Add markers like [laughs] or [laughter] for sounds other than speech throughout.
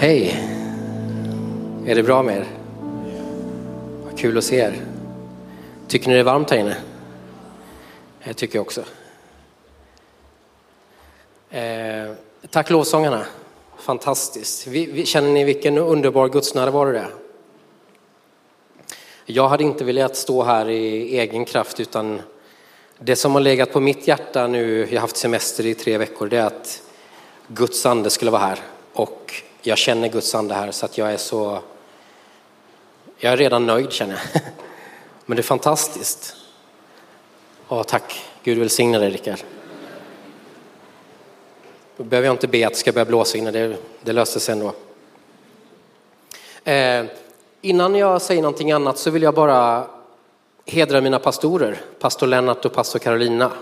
Hej! Är det bra med er? Vad kul att se er. Tycker ni det är varmt här inne? Det tycker jag också. Eh, tack lovsångarna. Fantastiskt. Vi, vi, känner ni vilken underbar gudsnärvaro det är? Jag hade inte velat stå här i egen kraft utan det som har legat på mitt hjärta nu, jag har haft semester i tre veckor, det är att Guds ande skulle vara här. Och jag känner Guds ande här så att jag är så, jag är redan nöjd känner jag. [laughs] Men det är fantastiskt. Ja, tack. Gud välsigne dig Rickard. Då behöver jag inte be att det ska börja blåsa innan, det, det löser sig ändå. Eh, innan jag säger någonting annat så vill jag bara hedra mina pastorer, pastor Lennart och pastor Carolina.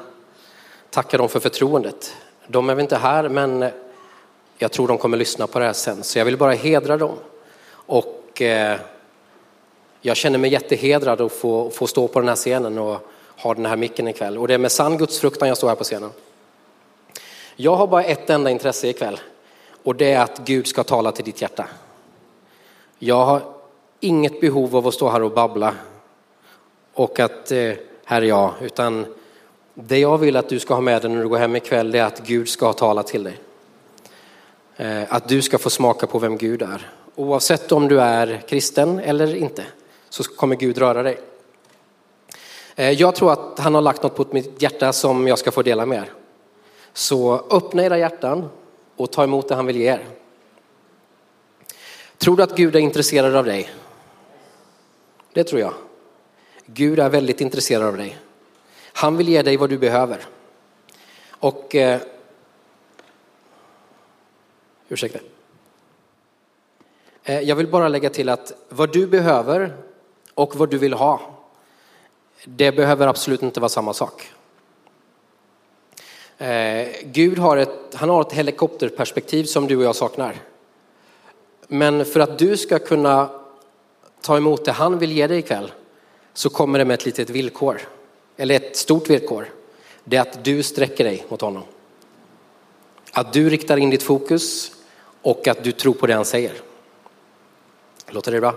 Tacka dem för förtroendet. De är väl inte här, men jag tror de kommer lyssna på det här sen, så jag vill bara hedra dem. Och eh, jag känner mig jättehedrad att få, få stå på den här scenen och ha den här micken ikväll. Och det är med sann gudsfruktan jag står här på scenen. Jag har bara ett enda intresse ikväll och det är att Gud ska tala till ditt hjärta. Jag har inget behov av att stå här och babbla och att eh, här är jag, utan det jag vill att du ska ha med dig när du går hem ikväll är att Gud ska tala till dig. Eh, att du ska få smaka på vem Gud är. Oavsett om du är kristen eller inte så kommer Gud röra dig. Eh, jag tror att han har lagt något på mitt hjärta som jag ska få dela med er. Så öppna era hjärtan och ta emot det han vill ge er. Tror du att Gud är intresserad av dig? Det tror jag. Gud är väldigt intresserad av dig. Han vill ge dig vad du behöver. Och eh, Ursäkta. Eh, jag vill bara lägga till att vad du behöver och vad du vill ha, det behöver absolut inte vara samma sak. Eh, Gud har ett, han har ett helikopterperspektiv som du och jag saknar. Men för att du ska kunna ta emot det han vill ge dig ikväll så kommer det med ett litet villkor, eller ett stort villkor. Det är att du sträcker dig mot honom. Att du riktar in ditt fokus och att du tror på det han säger. Låter det bra?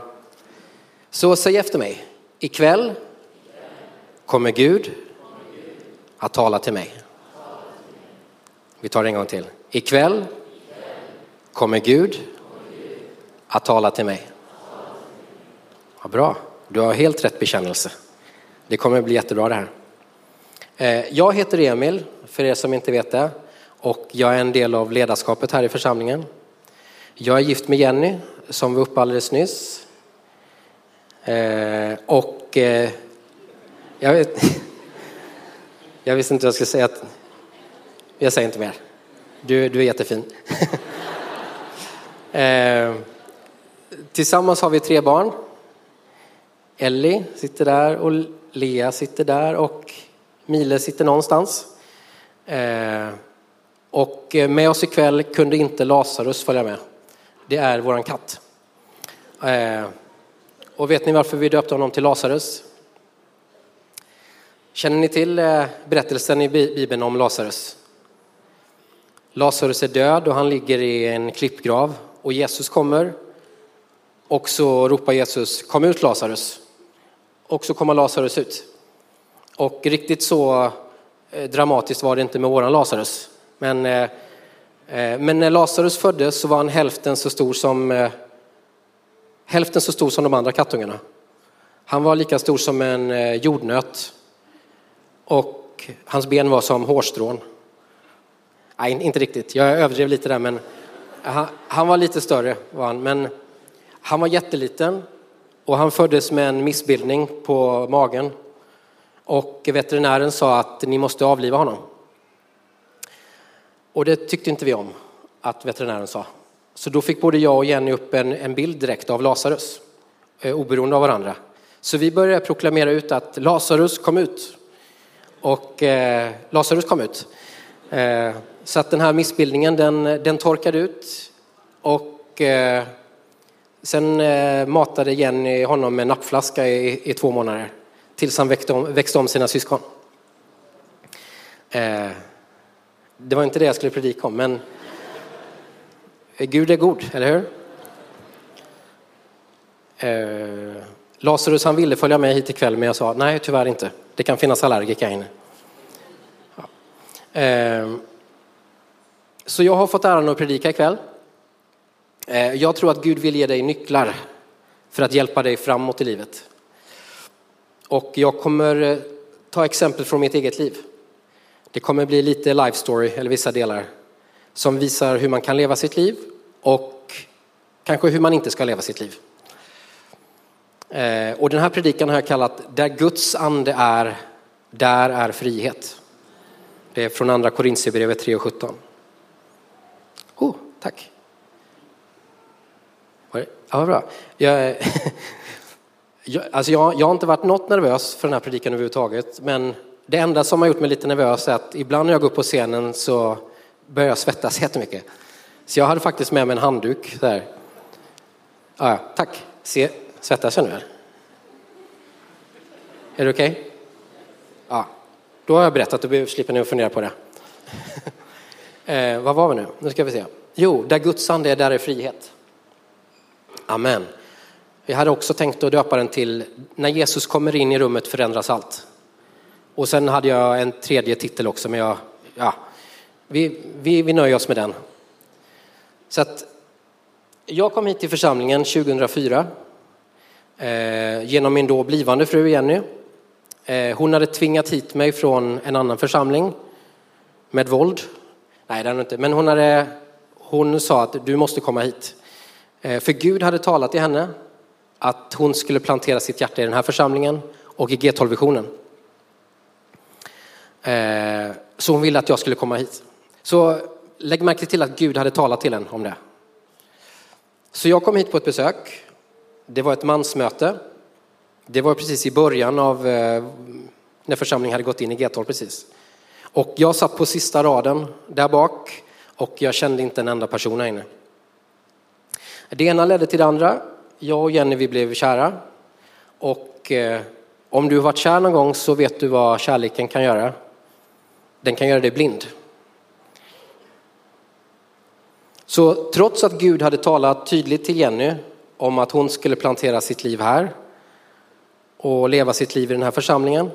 Så säg efter mig. Ikväll kommer Gud att tala till mig. Vi tar det en gång till. Ikväll kommer Gud att tala till mig. Ja, bra, du har helt rätt bekännelse. Det kommer bli jättebra det här. Eh, jag heter Emil, för er som inte vet det, och jag är en del av ledarskapet här i församlingen. Jag är gift med Jenny som var uppe alldeles nyss. Eh, och eh, jag, vet, [laughs] jag visste inte vad jag skulle säga. Att, jag säger inte mer. Du, du är jättefin. [laughs] eh, tillsammans har vi tre barn. Ellie sitter där och Lea sitter där och Mile sitter någonstans. Eh, och eh, med oss ikväll kunde inte Lazarus följa med det är våran katt. Eh, och vet ni varför vi döpte honom till Lazarus? Känner ni till eh, berättelsen i Bibeln om Lazarus? Lazarus är död och han ligger i en klippgrav och Jesus kommer och så ropar Jesus kom ut Lazarus. Och så kommer Lazarus ut. Och riktigt så eh, dramatiskt var det inte med våran Lazarus. Men Eh, Eh, men när Lazarus föddes så var han hälften så stor som, eh, hälften så stor som de andra kattungarna. Han var lika stor som en eh, jordnöt och hans ben var som hårstrån. Nej, inte riktigt. Jag överdrev lite där, men han, han var lite större var han. Men han var jätteliten och han föddes med en missbildning på magen. Och veterinären sa att ni måste avliva honom. Och det tyckte inte vi om att veterinären sa. Så då fick både jag och Jenny upp en, en bild direkt av Lazarus, eh, oberoende av varandra. Så vi började proklamera ut att Lazarus kom ut. Och eh, Lazarus kom ut. Eh, så att den här missbildningen den, den torkade ut. Och eh, sen eh, matade Jenny honom med nappflaska i, i två månader. Tills han växte om, växte om sina syskon. Eh, det var inte det jag skulle predika om, men Gud är god, eller hur? Eh, Lazarus han ville följa med hit ikväll men jag sa nej tyvärr inte. Det kan finnas allergiker här inne. Ja. Eh, så jag har fått äran att predika ikväll. Eh, jag tror att Gud vill ge dig nycklar för att hjälpa dig framåt i livet. Och jag kommer eh, ta exempel från mitt eget liv. Det kommer bli lite life story, eller vissa delar, som visar hur man kan leva sitt liv och kanske hur man inte ska leva sitt liv. Eh, och den här predikan har jag kallat Där Guds ande är, där är frihet. Det är från andra Korintierbrevet 3 och 17. Oh, tack. Ja, bra. Jag, [laughs] jag, alltså jag, jag har inte varit något nervös för den här predikan överhuvudtaget, men det enda som har gjort mig lite nervös är att ibland när jag går upp på scenen så börjar jag svettas [laughs] jättemycket. Så jag hade faktiskt med mig en handduk där. Ah, ja, tack. Se, svettas jag nu? Här? Är det okej? Okay? Ja, då har jag berättat, då slipper ni att fundera på det. [laughs] eh, vad var vi nu? Nu ska vi se. Jo, där Guds ande är, där är frihet. Amen. Jag hade också tänkt att döpa den till När Jesus kommer in i rummet förändras allt. Och sen hade jag en tredje titel också, men jag, ja, vi, vi, vi nöjer oss med den. Så att jag kom hit till församlingen 2004 eh, genom min då blivande fru Jenny. Eh, hon hade tvingat hit mig från en annan församling med våld. Nej, det hade inte, men hon, hade, hon sa att du måste komma hit. Eh, för Gud hade talat till henne att hon skulle plantera sitt hjärta i den här församlingen och i G12-visionen. Eh, så hon ville att jag skulle komma hit. Så lägg märke till att Gud hade talat till henne om det. Så jag kom hit på ett besök. Det var ett mansmöte. Det var precis i början av eh, när församlingen hade gått in i G12 precis. Och jag satt på sista raden där bak och jag kände inte en enda person här inne. Det ena ledde till det andra. Jag och Jenny vi blev kära. Och eh, om du har varit kär någon gång så vet du vad kärleken kan göra. Den kan göra dig blind. Så trots att Gud hade talat tydligt till Jenny om att hon skulle plantera sitt liv här och leva sitt liv i den här församlingen.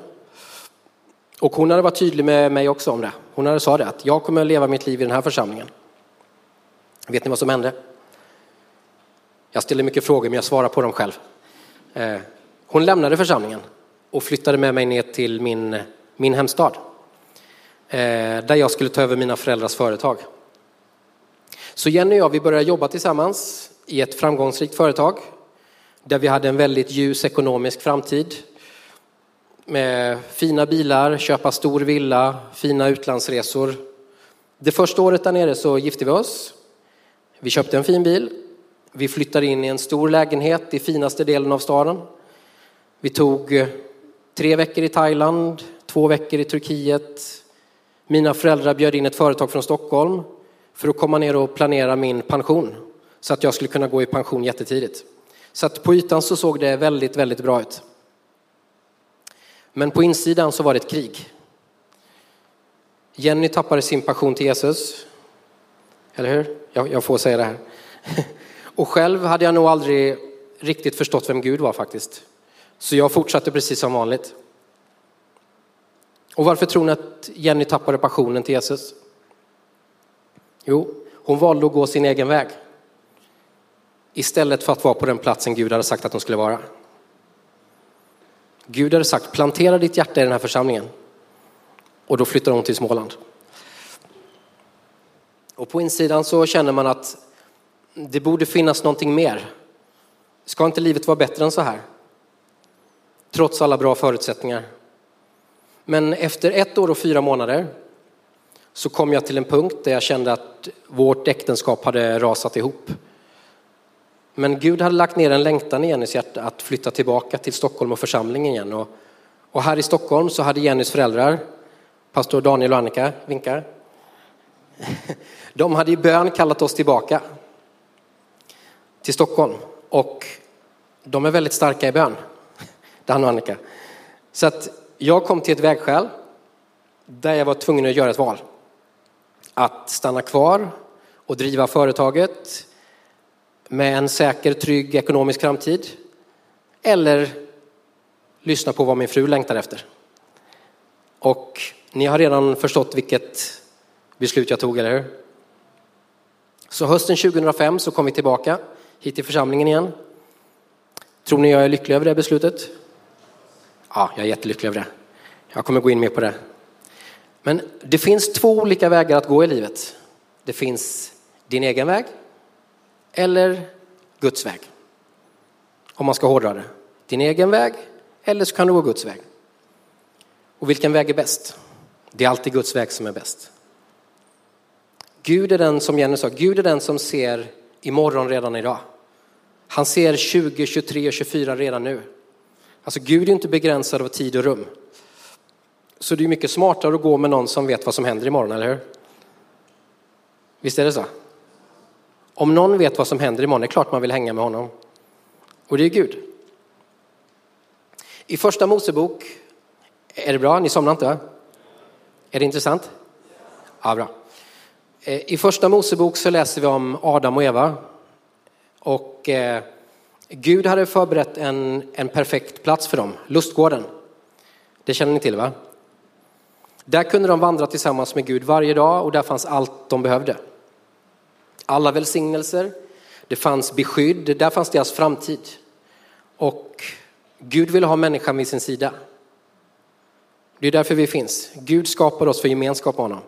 Och hon hade varit tydlig med mig också om det. Hon hade sagt det att jag kommer att leva mitt liv i den här församlingen. Vet ni vad som hände? Jag ställer mycket frågor men jag svarar på dem själv. Eh, hon lämnade församlingen och flyttade med mig ner till min, min hemstad. Eh, där jag skulle ta över mina föräldrars företag. Så Jenny och jag vi började jobba tillsammans i ett framgångsrikt företag där vi hade en väldigt ljus ekonomisk framtid med fina bilar, köpa stor villa, fina utlandsresor. Det första året där nere så gifte vi oss. Vi köpte en fin bil vi flyttade in i en stor lägenhet i finaste delen av staden. Vi tog eh, tre veckor i Thailand, två veckor i Turkiet. Mina föräldrar bjöd in ett företag från Stockholm för att komma ner och planera min pension så att jag skulle kunna gå i pension jättetidigt. Så att på ytan så såg det väldigt, väldigt bra ut. Men på insidan så var det ett krig. Jenny tappade sin passion till Jesus. Eller hur? Jag, jag får säga det här. [laughs] Och själv hade jag nog aldrig riktigt förstått vem Gud var faktiskt. Så jag fortsatte precis som vanligt. Och varför tror ni att Jenny tappade passionen till Jesus? Jo, hon valde att gå sin egen väg. Istället för att vara på den platsen Gud hade sagt att hon skulle vara. Gud hade sagt plantera ditt hjärta i den här församlingen. Och då flyttar hon till Småland. Och på insidan så känner man att det borde finnas någonting mer. Ska inte livet vara bättre än så här? Trots alla bra förutsättningar. Men efter ett år och fyra månader så kom jag till en punkt där jag kände att vårt äktenskap hade rasat ihop. Men Gud hade lagt ner en längtan i Jennys hjärta att flytta tillbaka till Stockholm och församlingen igen. Och, och här i Stockholm så hade Jennys föräldrar, pastor Daniel och Annika, vinkar. De hade i bön kallat oss tillbaka till Stockholm och de är väldigt starka i bön, [laughs] Dan och Annika. Så att jag kom till ett vägskäl där jag var tvungen att göra ett val. Att stanna kvar och driva företaget med en säker, trygg ekonomisk framtid. eller lyssna på vad min fru längtar efter. Och ni har redan förstått vilket beslut jag tog, eller hur? Så hösten 2005 så kom vi tillbaka hit till församlingen igen. Tror ni jag är lycklig över det beslutet? Ja, jag är jättelycklig över det. Jag kommer gå in mer på det. Men det finns två olika vägar att gå i livet. Det finns din egen väg eller Guds väg. Om man ska hårdra det. Din egen väg eller så kan du gå Guds väg. Och vilken väg är bäst? Det är alltid Guds väg som är bäst. Gud är den som Jenny sa, Gud är den som ser imorgon redan idag. Han ser 20, 23 och 24 redan nu. Alltså Gud är inte begränsad av tid och rum. Så det är mycket smartare att gå med någon som vet vad som händer imorgon, eller hur? Visst är det så? Om någon vet vad som händer imorgon, det är klart man vill hänga med honom. Och det är Gud. I första Mosebok, är det bra? Ni somnar inte va? Är det intressant? Ja, bra. Eh, I första Mosebok så läser vi om Adam och Eva. Och eh, Gud hade förberett en, en perfekt plats för dem, lustgården. Det känner ni till va? Där kunde de vandra tillsammans med Gud varje dag och där fanns allt de behövde. Alla välsignelser, det fanns beskydd, där fanns deras framtid. Och Gud ville ha människan vid sin sida. Det är därför vi finns. Gud skapar oss för gemenskap med honom.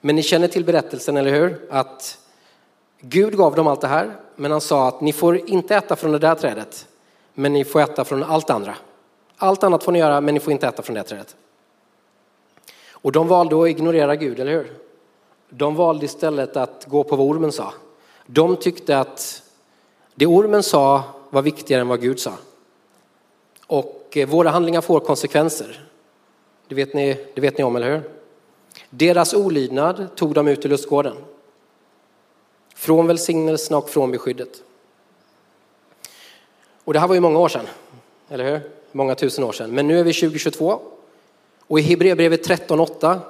Men ni känner till berättelsen, eller hur? Att Gud gav dem allt det här, men han sa att ni får inte äta från det där trädet, men ni får äta från allt andra. Allt annat får ni göra, men ni får inte äta från det trädet. Och de valde att ignorera Gud, eller hur? De valde istället att gå på vad ormen sa. De tyckte att det ormen sa var viktigare än vad Gud sa. Och eh, våra handlingar får konsekvenser. Det vet ni, det vet ni om, eller hur? Deras olydnad tog dem ut ur lustgården. Från välsignelserna och från beskyddet. Och det här var ju många år sedan, eller hur? Många tusen år sedan. Men nu är vi 2022 och i Hebreerbrevet 13.8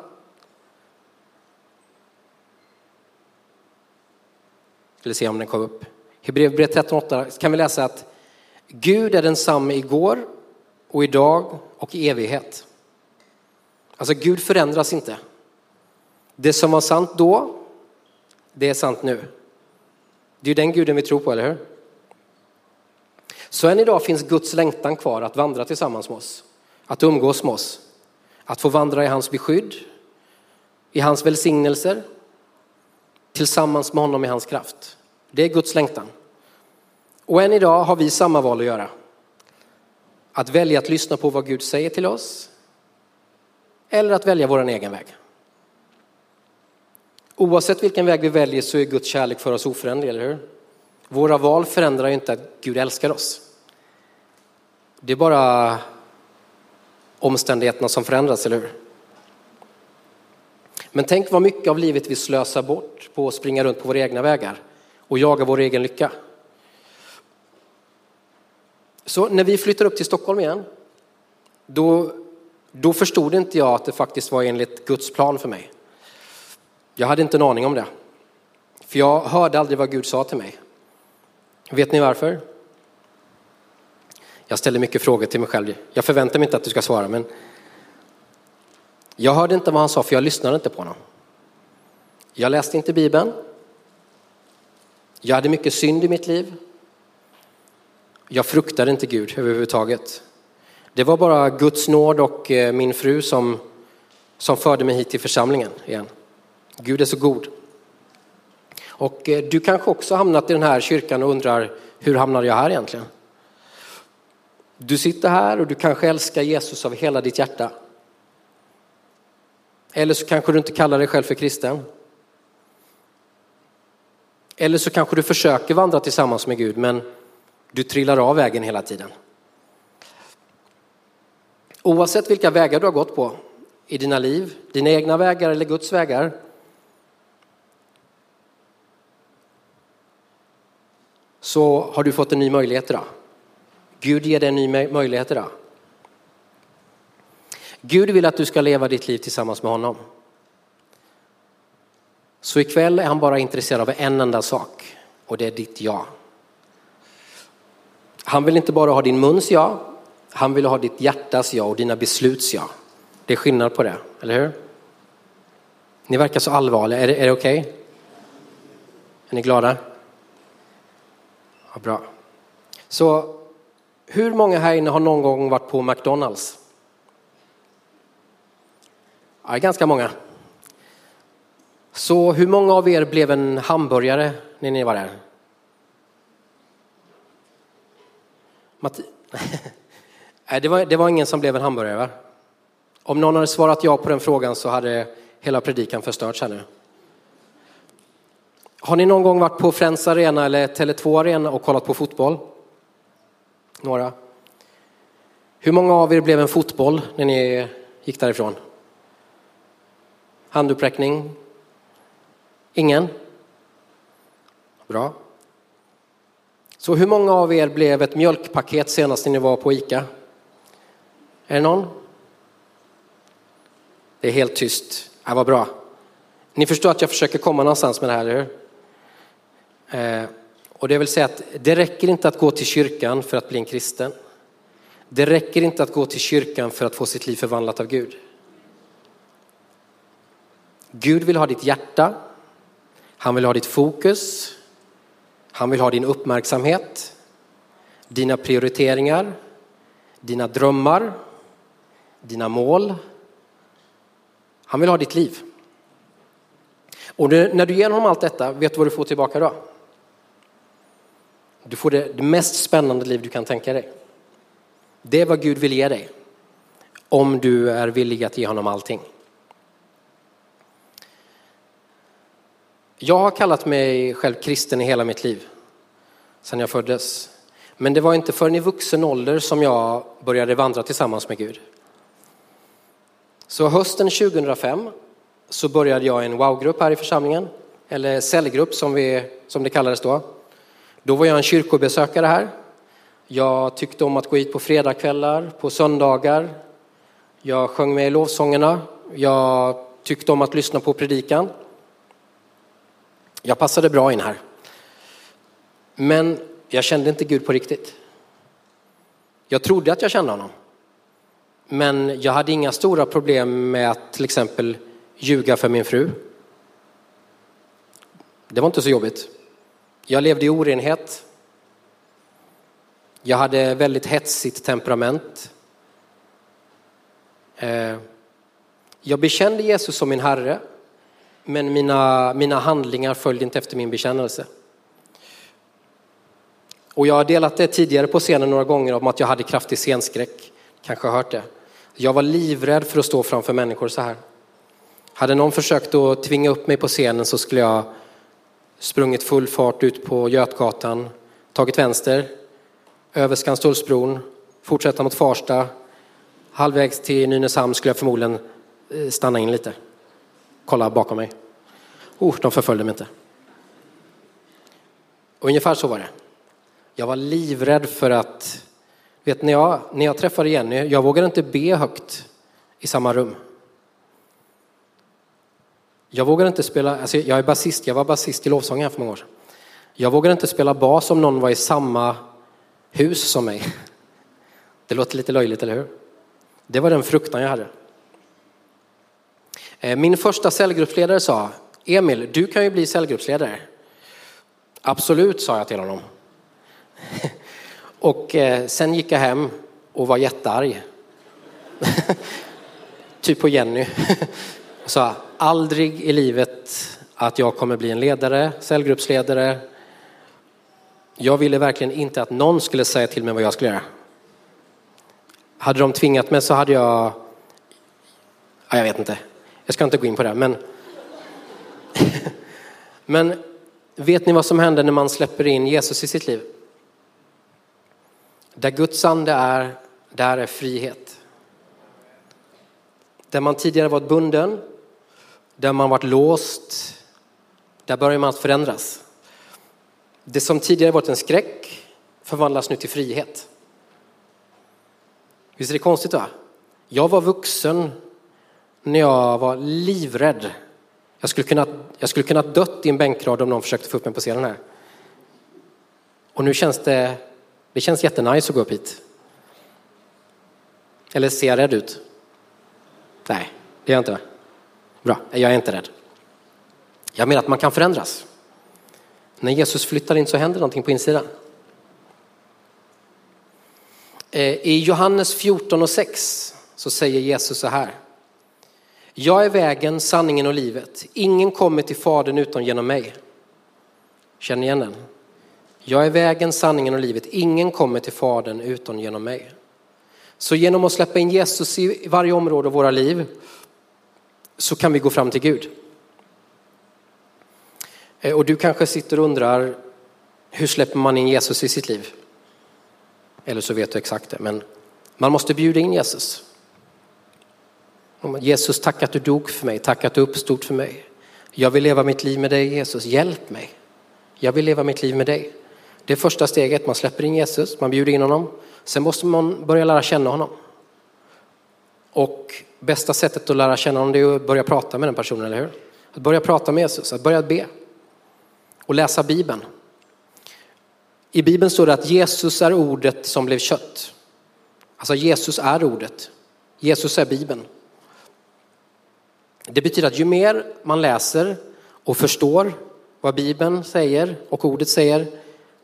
skulle se om den kom upp. Hebreerbrevet 13.8 kan vi läsa att Gud är densamme igår och idag och i evighet. Alltså Gud förändras inte. Det som var sant då, det är sant nu. Det är ju den guden vi tror på, eller hur? Så än idag finns Guds längtan kvar att vandra tillsammans med oss, att umgås med oss, att få vandra i hans beskydd, i hans välsignelser, tillsammans med honom i hans kraft. Det är Guds längtan. Och än idag har vi samma val att göra. Att välja att lyssna på vad Gud säger till oss eller att välja vår egen väg. Oavsett vilken väg vi väljer så är Guds kärlek för oss oföränderlig, eller hur? Våra val förändrar ju inte att Gud älskar oss. Det är bara omständigheterna som förändras, eller hur? Men tänk vad mycket av livet vi slösar bort på att springa runt på våra egna vägar och jaga vår egen lycka. Så när vi flyttar upp till Stockholm igen, då, då förstod inte jag att det faktiskt var enligt Guds plan för mig. Jag hade inte en aning om det. För jag hörde aldrig vad Gud sa till mig. Vet ni varför? Jag ställer mycket frågor till mig själv. Jag förväntar mig inte att du ska svara, men jag hörde inte vad han sa för jag lyssnade inte på honom. Jag läste inte Bibeln. Jag hade mycket synd i mitt liv. Jag fruktade inte Gud överhuvudtaget. Det var bara Guds nåd och eh, min fru som, som förde mig hit till församlingen igen. Gud är så god. Och eh, du kanske också hamnat i den här kyrkan och undrar, hur hamnade jag här egentligen? Du sitter här och du kanske älskar Jesus av hela ditt hjärta. Eller så kanske du inte kallar dig själv för kristen. Eller så kanske du försöker vandra tillsammans med Gud men du trillar av vägen hela tiden. Oavsett vilka vägar du har gått på i dina liv, dina egna vägar eller Guds vägar, så har du fått en ny möjlighet idag. Gud ger dig en ny möjlighet idag. Gud vill att du ska leva ditt liv tillsammans med honom. Så ikväll är han bara intresserad av en enda sak och det är ditt ja. Han vill inte bara ha din muns ja, han vill ha ditt hjärtas ja och dina besluts ja. Det är skillnad på det, eller hur? Ni verkar så allvarliga, är det, är det okej? Okay? Är ni glada? Ja, bra. Så hur många här inne har någon gång varit på McDonalds? Ja, ganska många. Så hur många av er blev en hamburgare när ni var där? Matti [laughs] Nej, det var, det var ingen som blev en hamburgare va? Om någon hade svarat ja på den frågan så hade hela predikan förstörts här nu. Har ni någon gång varit på Friends Arena eller Tele2 Arena och kollat på fotboll? Några? Hur många av er blev en fotboll när ni gick därifrån? Handuppräckning? Ingen? Bra. Så hur många av er blev ett mjölkpaket senast när ni var på ICA? Är det någon? Det är helt tyst. Ja, vad bra. Ni förstår att jag försöker komma någonstans med det här, eller hur? Eh, och det vill säga att det räcker inte att gå till kyrkan för att bli en kristen. Det räcker inte att gå till kyrkan för att få sitt liv förvandlat av Gud. Gud vill ha ditt hjärta. Han vill ha ditt fokus. Han vill ha din uppmärksamhet, dina prioriteringar, dina drömmar, dina mål. Han vill ha ditt liv. Och när du ger honom allt detta, vet du vad du får tillbaka då? Du får det, mest spännande liv du kan tänka dig. Det är vad Gud vill ge dig. Om du är villig att ge honom allting. Jag har kallat mig själv kristen i hela mitt liv. Sedan jag föddes. Men det var inte förrän i vuxen ålder som jag började vandra tillsammans med Gud. Så hösten 2005 så började jag en wow-grupp här i församlingen. Eller cellgrupp som, vi, som det kallades då. Då var jag en kyrkobesökare här. Jag tyckte om att gå hit på fredagskvällar, på söndagar. Jag sjöng med i lovsångerna. Jag tyckte om att lyssna på predikan. Jag passade bra in här. Men jag kände inte Gud på riktigt. Jag trodde att jag kände honom. Men jag hade inga stora problem med att till exempel ljuga för min fru. Det var inte så jobbigt. Jag levde i orenhet. Jag hade väldigt hetsigt temperament. Eh, jag bekände Jesus som min Herre, men mina, mina handlingar följde inte efter min bekännelse. Och jag har delat det tidigare på scenen några gånger om att jag hade kraftig scenskräck. Kanske har hört det. Jag var livrädd för att stå framför människor så här. Hade någon försökt att tvinga upp mig på scenen så skulle jag sprungit full fart ut på Götgatan, tagit vänster, över Skanstullsbron, fortsätta mot Farsta. Halvvägs till Nynäshamn skulle jag förmodligen eh, stanna in lite. Kolla bakom mig. Oh, de förföljde mig inte. ungefär så var det. Jag var livrädd för att, vet när jag, när jag träffade Jenny, jag vågade inte be högt i samma rum. Jag vågade inte spela, alltså jag är basist, jag var basist i lovsången här för många år sedan. Jag vågade inte spela bas om någon var i samma hus som mig. [laughs] Det låter lite löjligt, eller hur? Det var den fruktan jag hade. Eh, min första cellgruppsledare sa, Emil, du kan ju bli cellgruppsledare. Absolut, sa jag till honom. [laughs] Och eh, sen gick jag hem och var jättearg. [laughs] typ på Jenny. Sa aldrig i livet att jag kommer bli en ledare, cellgruppsledare. Jag ville verkligen inte att någon skulle säga till mig vad jag skulle göra. Hade de tvingat mig så hade jag, ja, jag vet inte, jag ska inte gå in på det, men [laughs] men vet ni vad som händer när man släpper in Jesus i sitt liv? Där Guds ande är, där är frihet. Där man tidigare varit bunden, där man varit låst, där börjar man att förändras. Det som tidigare varit en skräck förvandlas nu till frihet. Visst är det konstigt va? Jag var vuxen när jag var livrädd. Jag skulle kunna, jag skulle kunna dött i en bänkrad om någon försökte få upp mig på scenen här. Och nu känns det Det känns jättenice att gå upp hit. Eller ser jag rädd ut? Nej, det är jag inte. Bra, jag är inte rädd. Jag menar att man kan förändras. När Jesus flyttar in så händer någonting på insidan. Eh, I Johannes 14 och 6 så säger Jesus så här. Jag är vägen, sanningen och livet. Ingen kommer till Fadern utom genom mig. Känner igen den? Jag är vägen, sanningen och livet. Ingen kommer till Fadern utom genom mig. Så genom att släppa in Jesus i varje område av våra liv så kan vi gå fram till Gud. Eh, och du kanske sitter och undrar, hur släpper man in Jesus i sitt liv? Eller så vet du exakt det, men man måste bjuda in Jesus. Jesus, tack att du dog för mig, tack att du uppstod för mig. Jag vill leva mitt liv med dig Jesus, hjälp mig. Jag vill leva mitt liv med dig. Det är första steget, man släpper in Jesus, man bjuder in honom. Sen måste man börja lära känna honom. Och bästa sättet att lära känna honom det är att börja prata med den personen, eller hur? Att börja prata med Jesus, att börja be. Och läsa Bibeln. I Bibeln står det att Jesus är ordet som blev kött. Alltså Jesus är ordet. Jesus är Bibeln. Det betyder att ju mer man läser och förstår vad Bibeln säger och ordet säger,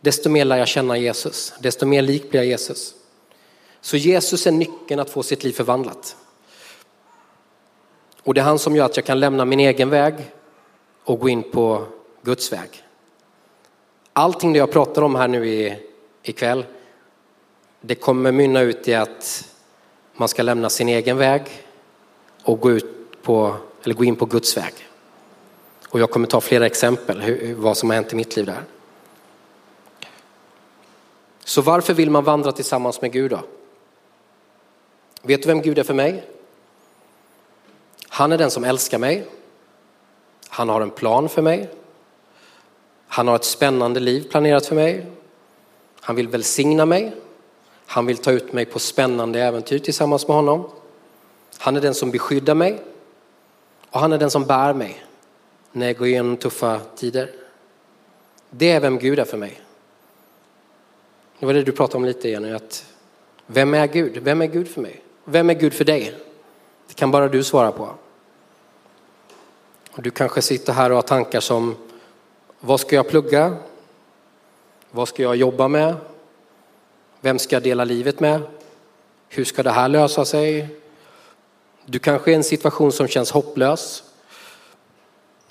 desto mer lär jag känna Jesus, desto mer lik blir jag Jesus. Så Jesus är nyckeln att få sitt liv förvandlat. Och det är han som gör att jag kan lämna min egen väg och gå in på Guds väg. Allting det jag pratar om här nu i, ikväll, det kommer mynna ut i att man ska lämna sin egen väg och gå, ut på, eller gå in på Guds väg. Och jag kommer ta flera exempel hur, vad som har hänt i mitt liv där. Så varför vill man vandra tillsammans med Gud då? Vet du vem Gud är för mig? Han är den som älskar mig. Han har en plan för mig. Han har ett spännande liv planerat för mig. Han vill välsigna mig. Han vill ta ut mig på spännande äventyr tillsammans med honom. Han är den som beskyddar mig och han är den som bär mig när jag går igenom tuffa tider. Det är vem Gud är för mig. Det var det du pratade om lite Jenny, att vem är Gud? Vem är Gud för mig? Vem är Gud för dig? Det kan bara du svara på. Och du kanske sitter här och har tankar som, vad ska jag plugga? Vad ska jag jobba med? Vem ska jag dela livet med? Hur ska det här lösa sig? Du kanske är i en situation som känns hopplös.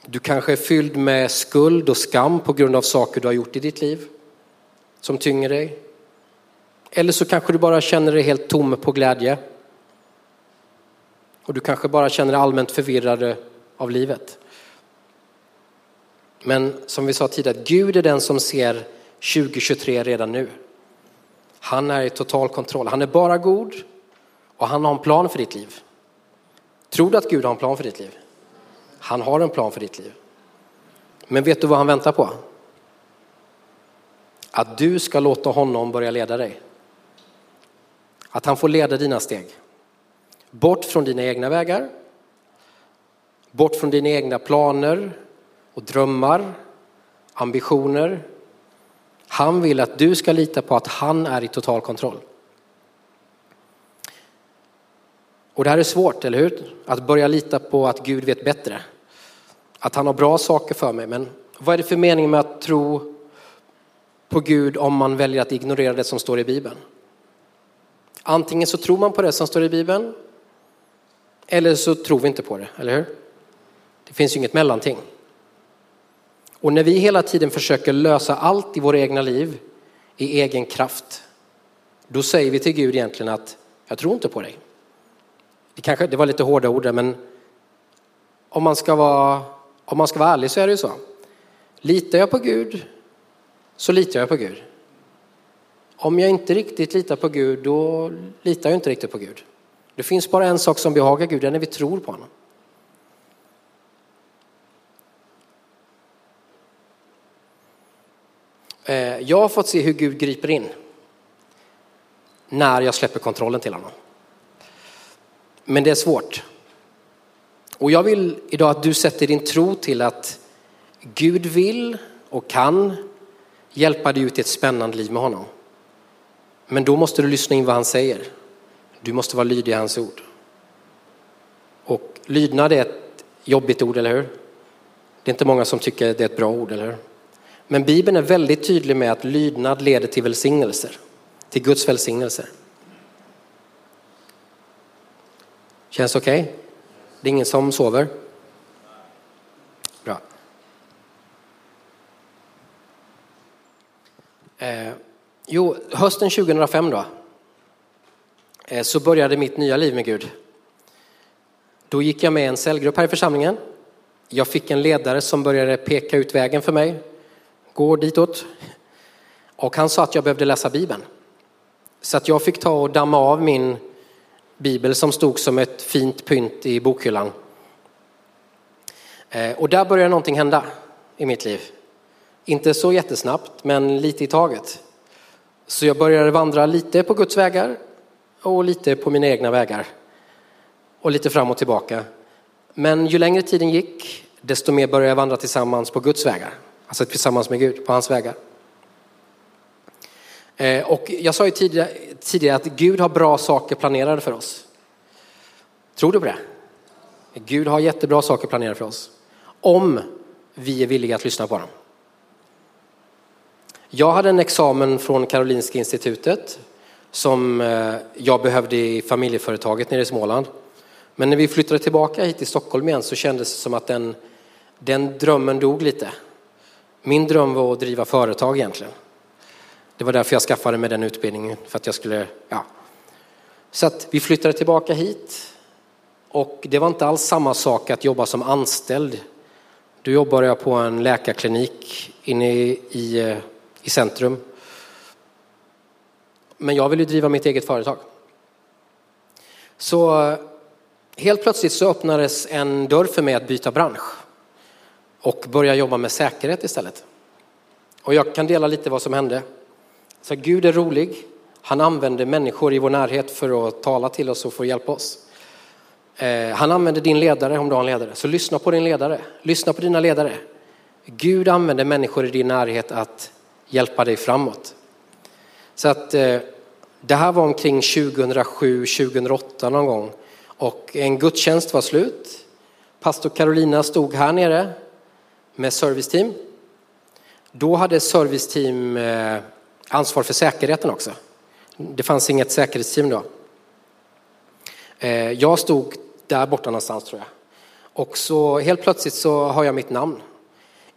Du kanske är fylld med skuld och skam på grund av saker du har gjort i ditt liv som tynger dig. Eller så kanske du bara känner dig helt tom på glädje. Och du kanske bara känner dig allmänt förvirrad av livet. Men som vi sa tidigare, Gud är den som ser 2023 redan nu. Han är i total kontroll. Han är bara god och han har en plan för ditt liv. Tror du att Gud har en plan för ditt liv? Han har en plan för ditt liv. Men vet du vad han väntar på? Att du ska låta honom börja leda dig. Att han får leda dina steg. Bort från dina egna vägar. Bort från dina egna planer och drömmar, ambitioner. Han vill att du ska lita på att han är i total kontroll. Och det här är svårt, eller hur? Att börja lita på att Gud vet bättre. Att han har bra saker för mig. Men vad är det för mening med att tro på Gud om man väljer att ignorera det som står i Bibeln? Antingen så tror man på det som står i Bibeln eller så tror vi inte på det, eller hur? Det finns ju inget mellanting. Och när vi hela tiden försöker lösa allt i våra egna liv i egen kraft, då säger vi till Gud egentligen att jag tror inte på dig. Det, kanske, det var lite hårda ord där, men om man, ska vara, om man ska vara ärlig så är det ju så. Litar jag på Gud så litar jag på Gud. Om jag inte riktigt litar på Gud, då litar jag inte riktigt på Gud. Det finns bara en sak som behagar Gud, det är när vi tror på honom. Eh, jag har fått se hur Gud griper in när jag släpper kontrollen till honom. Men det är svårt. Och jag vill idag att du sätter din tro till att Gud vill och kan hjälpa dig ut i ett spännande liv med honom. Men då måste du lyssna in vad han säger. Du måste vara lydig i hans ord. Och lydnad är ett jobbigt ord, eller hur? Det är inte många som tycker det är ett bra ord, eller hur? Men Bibeln är väldigt tydlig med att lydnad leder till välsignelser, till Guds välsignelser. Känns okej? Okay? Det är ingen som sover? Bra. Eh, jo, hösten 2005 då, Eh, så började mitt nya liv med Gud. Då gick jag med i en cellgrupp här i församlingen. Jag fick en ledare som började peka ut vägen för mig. Gå ditåt. Och han sa att jag behövde läsa Bibeln. Så att jag fick ta och damma av min bibel som stod som ett fint pynt i bokhyllan. Eh, och där började någonting hända i mitt liv. Inte så jättesnabbt, men lite i taget. Så jag började vandra lite på Guds vägar och lite på mina egna vägar. Och lite fram och tillbaka. Men ju längre tiden gick, desto mer började jag vandra tillsammans på Guds vägar. Alltså tillsammans med Gud, på hans vägar. Eh, och jag sa ju tidigare, tidigare att Gud har bra saker planerade för oss. Tror du på det? Gud har jättebra saker planerade för oss. Om vi är villiga att lyssna på dem. Jag hade en examen från Karolinska institutet som eh, jag behövde i familjeföretaget nere i Småland. Men när vi flyttade tillbaka hit till Stockholm igen så kändes det som att den, den drömmen dog lite. Min dröm var att driva företag egentligen. Det var därför jag skaffade mig den utbildningen, för att jag skulle, ja. Så att vi flyttade tillbaka hit och det var inte alls samma sak att jobba som anställd. Då jobbade jag på en läkarklinik inne i, i, eh, i centrum. Men jag vill ju driva mitt eget företag. Så helt plötsligt så öppnades en dörr för mig att byta bransch och börja jobba med säkerhet istället. Och jag kan dela lite vad som hände. Så Gud är rolig. Han använder människor i vår närhet för att tala till oss och för att hjälpa oss. Eh, han använder din ledare om du har en ledare. Så lyssna på din ledare. Lyssna på dina ledare. Gud använder människor i din närhet att hjälpa dig framåt. Så att eh, det här var omkring 2007, 2008 någon gång. Och en gudstjänst var slut. Pastor Carolina stod här nere med serviceteam. Då hade serviceteam eh, ansvar för säkerheten också. Det fanns inget säkerhetsteam då. Eh, jag stod där borta någonstans tror jag. Och så helt plötsligt så har jag mitt namn.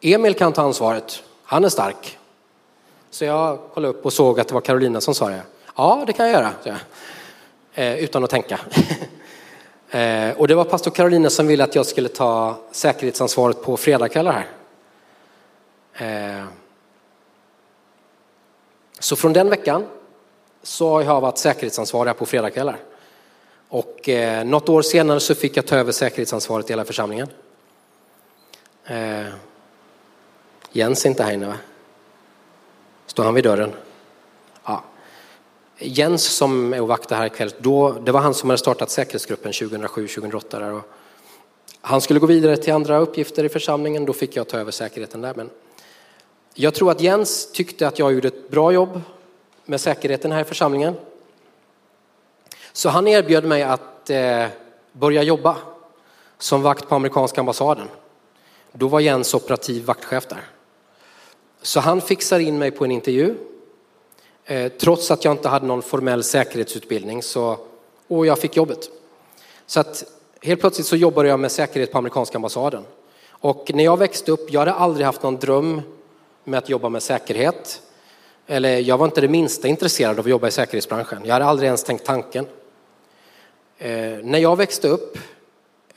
Emil kan ta ansvaret. Han är stark. Så jag kollade upp och såg att det var Carolina som sa det. Ja, det kan jag göra, jag. Eh, utan att tänka. [laughs] Eh, och det var pastor Carolina som ville att jag skulle ta säkerhetsansvaret på fredagskvällar här. Eh, så från den veckan så har jag varit säkerhetsansvarig på fredagskvällar. Och eh, något år senare så fick jag ta över säkerhetsansvaret i hela församlingen. Eh, Jens är inte här inne va? Står han vid dörren? Ja. Jens som är och vaktar här ikväll, då, det var han som hade startat säkerhetsgruppen 2007-2008. Han skulle gå vidare till andra uppgifter i församlingen, då fick jag ta över säkerheten där. Men jag tror att Jens tyckte att jag gjorde ett bra jobb med säkerheten här i församlingen. Så han erbjöd mig att eh, börja jobba som vakt på amerikanska ambassaden. Då var Jens operativ vaktchef där. Så han fixar in mig på en intervju. Eh, trots att jag inte hade någon formell säkerhetsutbildning så, och jag fick jobbet. Så att helt plötsligt så jobbade jag med säkerhet på amerikanska ambassaden. Och när jag växte upp, jag hade aldrig haft någon dröm med att jobba med säkerhet. Eller jag var inte det minsta intresserad av att jobba i säkerhetsbranschen. Jag hade aldrig ens tänkt tanken. Eh, när jag växte upp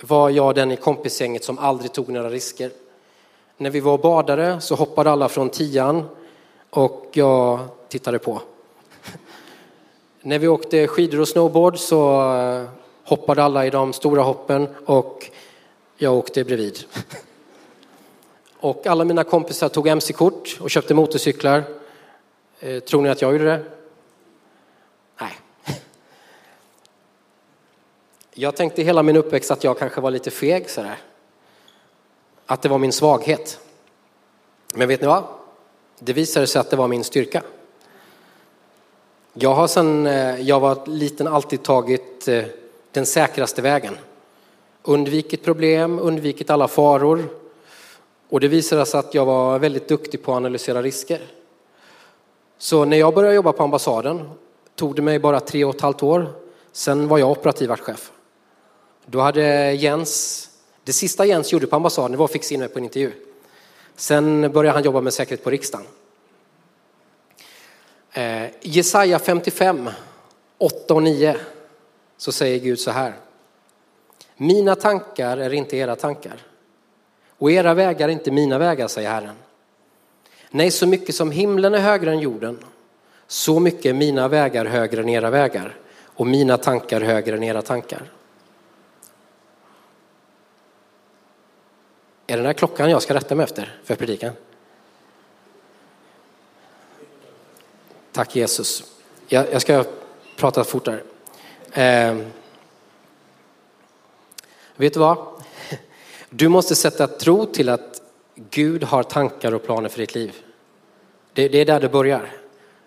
var jag den i kompisgänget som aldrig tog några risker. När vi var badare så hoppade alla från tian och jag tittade på. [laughs] När vi åkte skidor och snowboard så eh, hoppade alla i de stora hoppen och jag åkte bredvid. [laughs] Och alla mina kompisar tog mc-kort och köpte motorcyklar. Eh, tror ni att jag gjorde det? Nej. [laughs] Jag tänkte hela min uppväxt att jag kanske var lite feg sådär. Att det var min svaghet. Men vet ni vad? Det visade sig att det var min styrka. Jag har sedan eh, jag var liten alltid tagit eh, den säkraste vägen. Undvikit problem, undvikit alla faror. Och det visade sig att jag var väldigt duktig på att analysera risker. Så när jag började jobba på ambassaden tog det mig bara tre och ett halvt år. Sen var jag operativ vaktchef. Då hade Jens, det sista Jens gjorde på ambassaden var att fixa in mig på en intervju. Sen började han jobba med säkerhet på riksdagen. Eh, Jesaja 55, 8 och 9 så säger Gud så här. Mina tankar är inte era tankar och era vägar är inte mina vägar, säger Herren. Nej, så mycket som himlen är högre än jorden, så mycket är mina vägar högre än era vägar och mina tankar högre än era tankar. Är det den här klockan jag ska rätta mig efter för predikan? Tack Jesus. Jag, jag ska prata fortare. Eh, vet du vad? Du måste sätta tro till att Gud har tankar och planer för ditt liv. Det, det är där det börjar.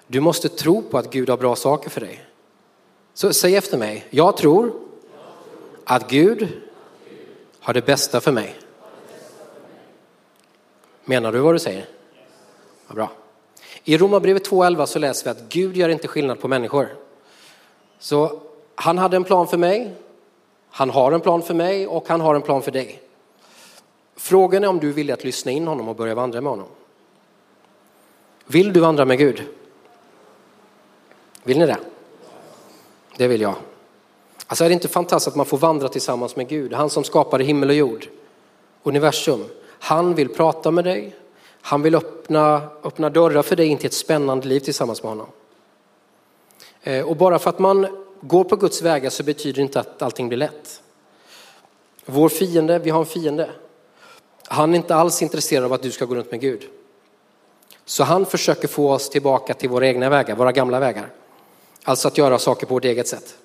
Du måste tro på att Gud har bra saker för dig. Så säg efter mig. Jag tror att Gud har det bästa för mig. Menar du vad du säger? Ja, bra. I Romarbrevet 2.11 så läser vi att Gud gör inte skillnad på människor. Så han hade en plan för mig, han har en plan för mig och han har en plan för dig. Frågan är om du vill att lyssna in honom och börja vandra med honom. Vill du vandra med Gud? Vill ni det? Det vill jag. Alltså är det inte fantastiskt att man får vandra tillsammans med Gud? Han som skapade himmel och jord, universum. Han vill prata med dig. Han vill öppna, öppna dörrar för dig in till ett spännande liv tillsammans med honom. Eh, och bara för att man går på Guds vägar så betyder det inte att allting blir lätt. Vår fiende, vi har en fiende. Han är inte alls intresserad av att du ska gå runt med Gud. Så han försöker få oss tillbaka till våra egna vägar, våra gamla vägar. Alltså att göra saker på vårt eget sätt.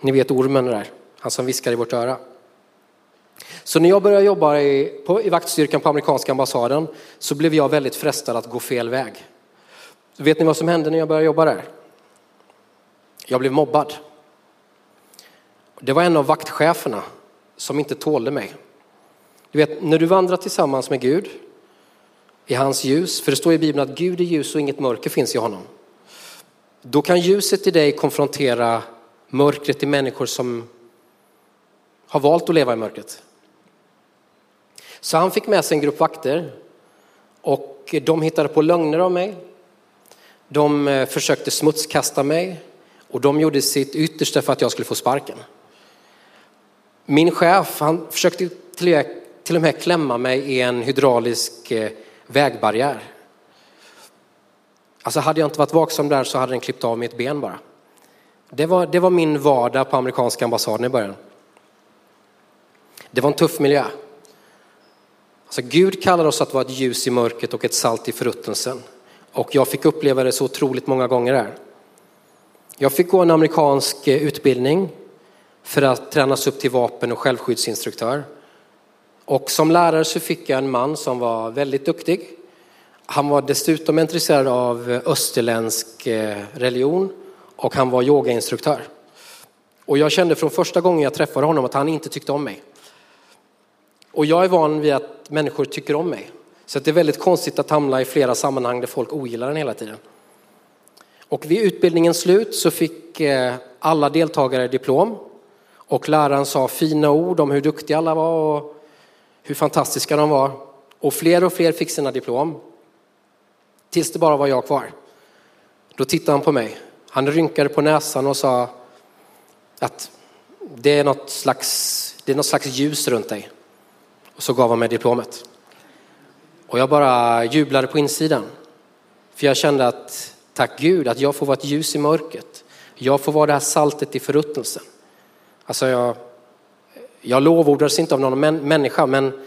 Ni vet ormen där, han som viskar i vårt öra. Så när jag började jobba i, på, i vaktstyrkan på amerikanska ambassaden så blev jag väldigt frestad att gå fel väg. Vet ni vad som hände när jag började jobba där? Jag blev mobbad. Det var en av vaktcheferna som inte tålde mig. Du vet, när du vandrar tillsammans med Gud i hans ljus, för det står i Bibeln att Gud är ljus och inget mörker finns i honom. Då kan ljuset i dig konfrontera mörkret i människor som har valt att leva i mörkret. Så han fick med sig en grupp vakter och de hittade på lögner av mig. De eh, försökte smutskasta mig och de gjorde sitt yttersta för att jag skulle få sparken. Min chef, han försökte till och med klämma mig i en hydraulisk eh, vägbarriär. Alltså hade jag inte varit vaksam där så hade den klippt av mitt ben bara. Det var, det var min vardag på amerikanska ambassaden i början. Det var en tuff miljö. Alltså Gud kallar oss att vara ett ljus i mörkret och ett salt i förruttnelsen. Och jag fick uppleva det så otroligt många gånger där. Jag fick gå en amerikansk eh, utbildning för att tränas upp till vapen och självskyddsinstruktör. Och som lärare så fick jag en man som var väldigt duktig. Han var dessutom intresserad av eh, österländsk eh, religion och han var yogainstruktör. Och jag kände från första gången jag träffade honom att han inte tyckte om mig. Och jag är van vid att människor tycker om mig. Så det är väldigt konstigt att hamna i flera sammanhang där folk ogillar en hela tiden. Och vid utbildningens slut så fick eh, alla deltagare diplom och läraren sa fina ord om hur duktiga alla var och hur fantastiska de var. Och fler och fler fick sina diplom. Tills det bara var jag kvar. Då tittade han på mig. Han rynkade på näsan och sa att det är något slags, det är något slags ljus runt dig. Och så gav han mig diplomet. Och jag bara jublade på insidan. För jag kände att tack Gud att jag får vara ett ljus i mörkret. Jag får vara det här saltet i förruttnelsen. Alltså jag, jag lovordades inte av någon människa men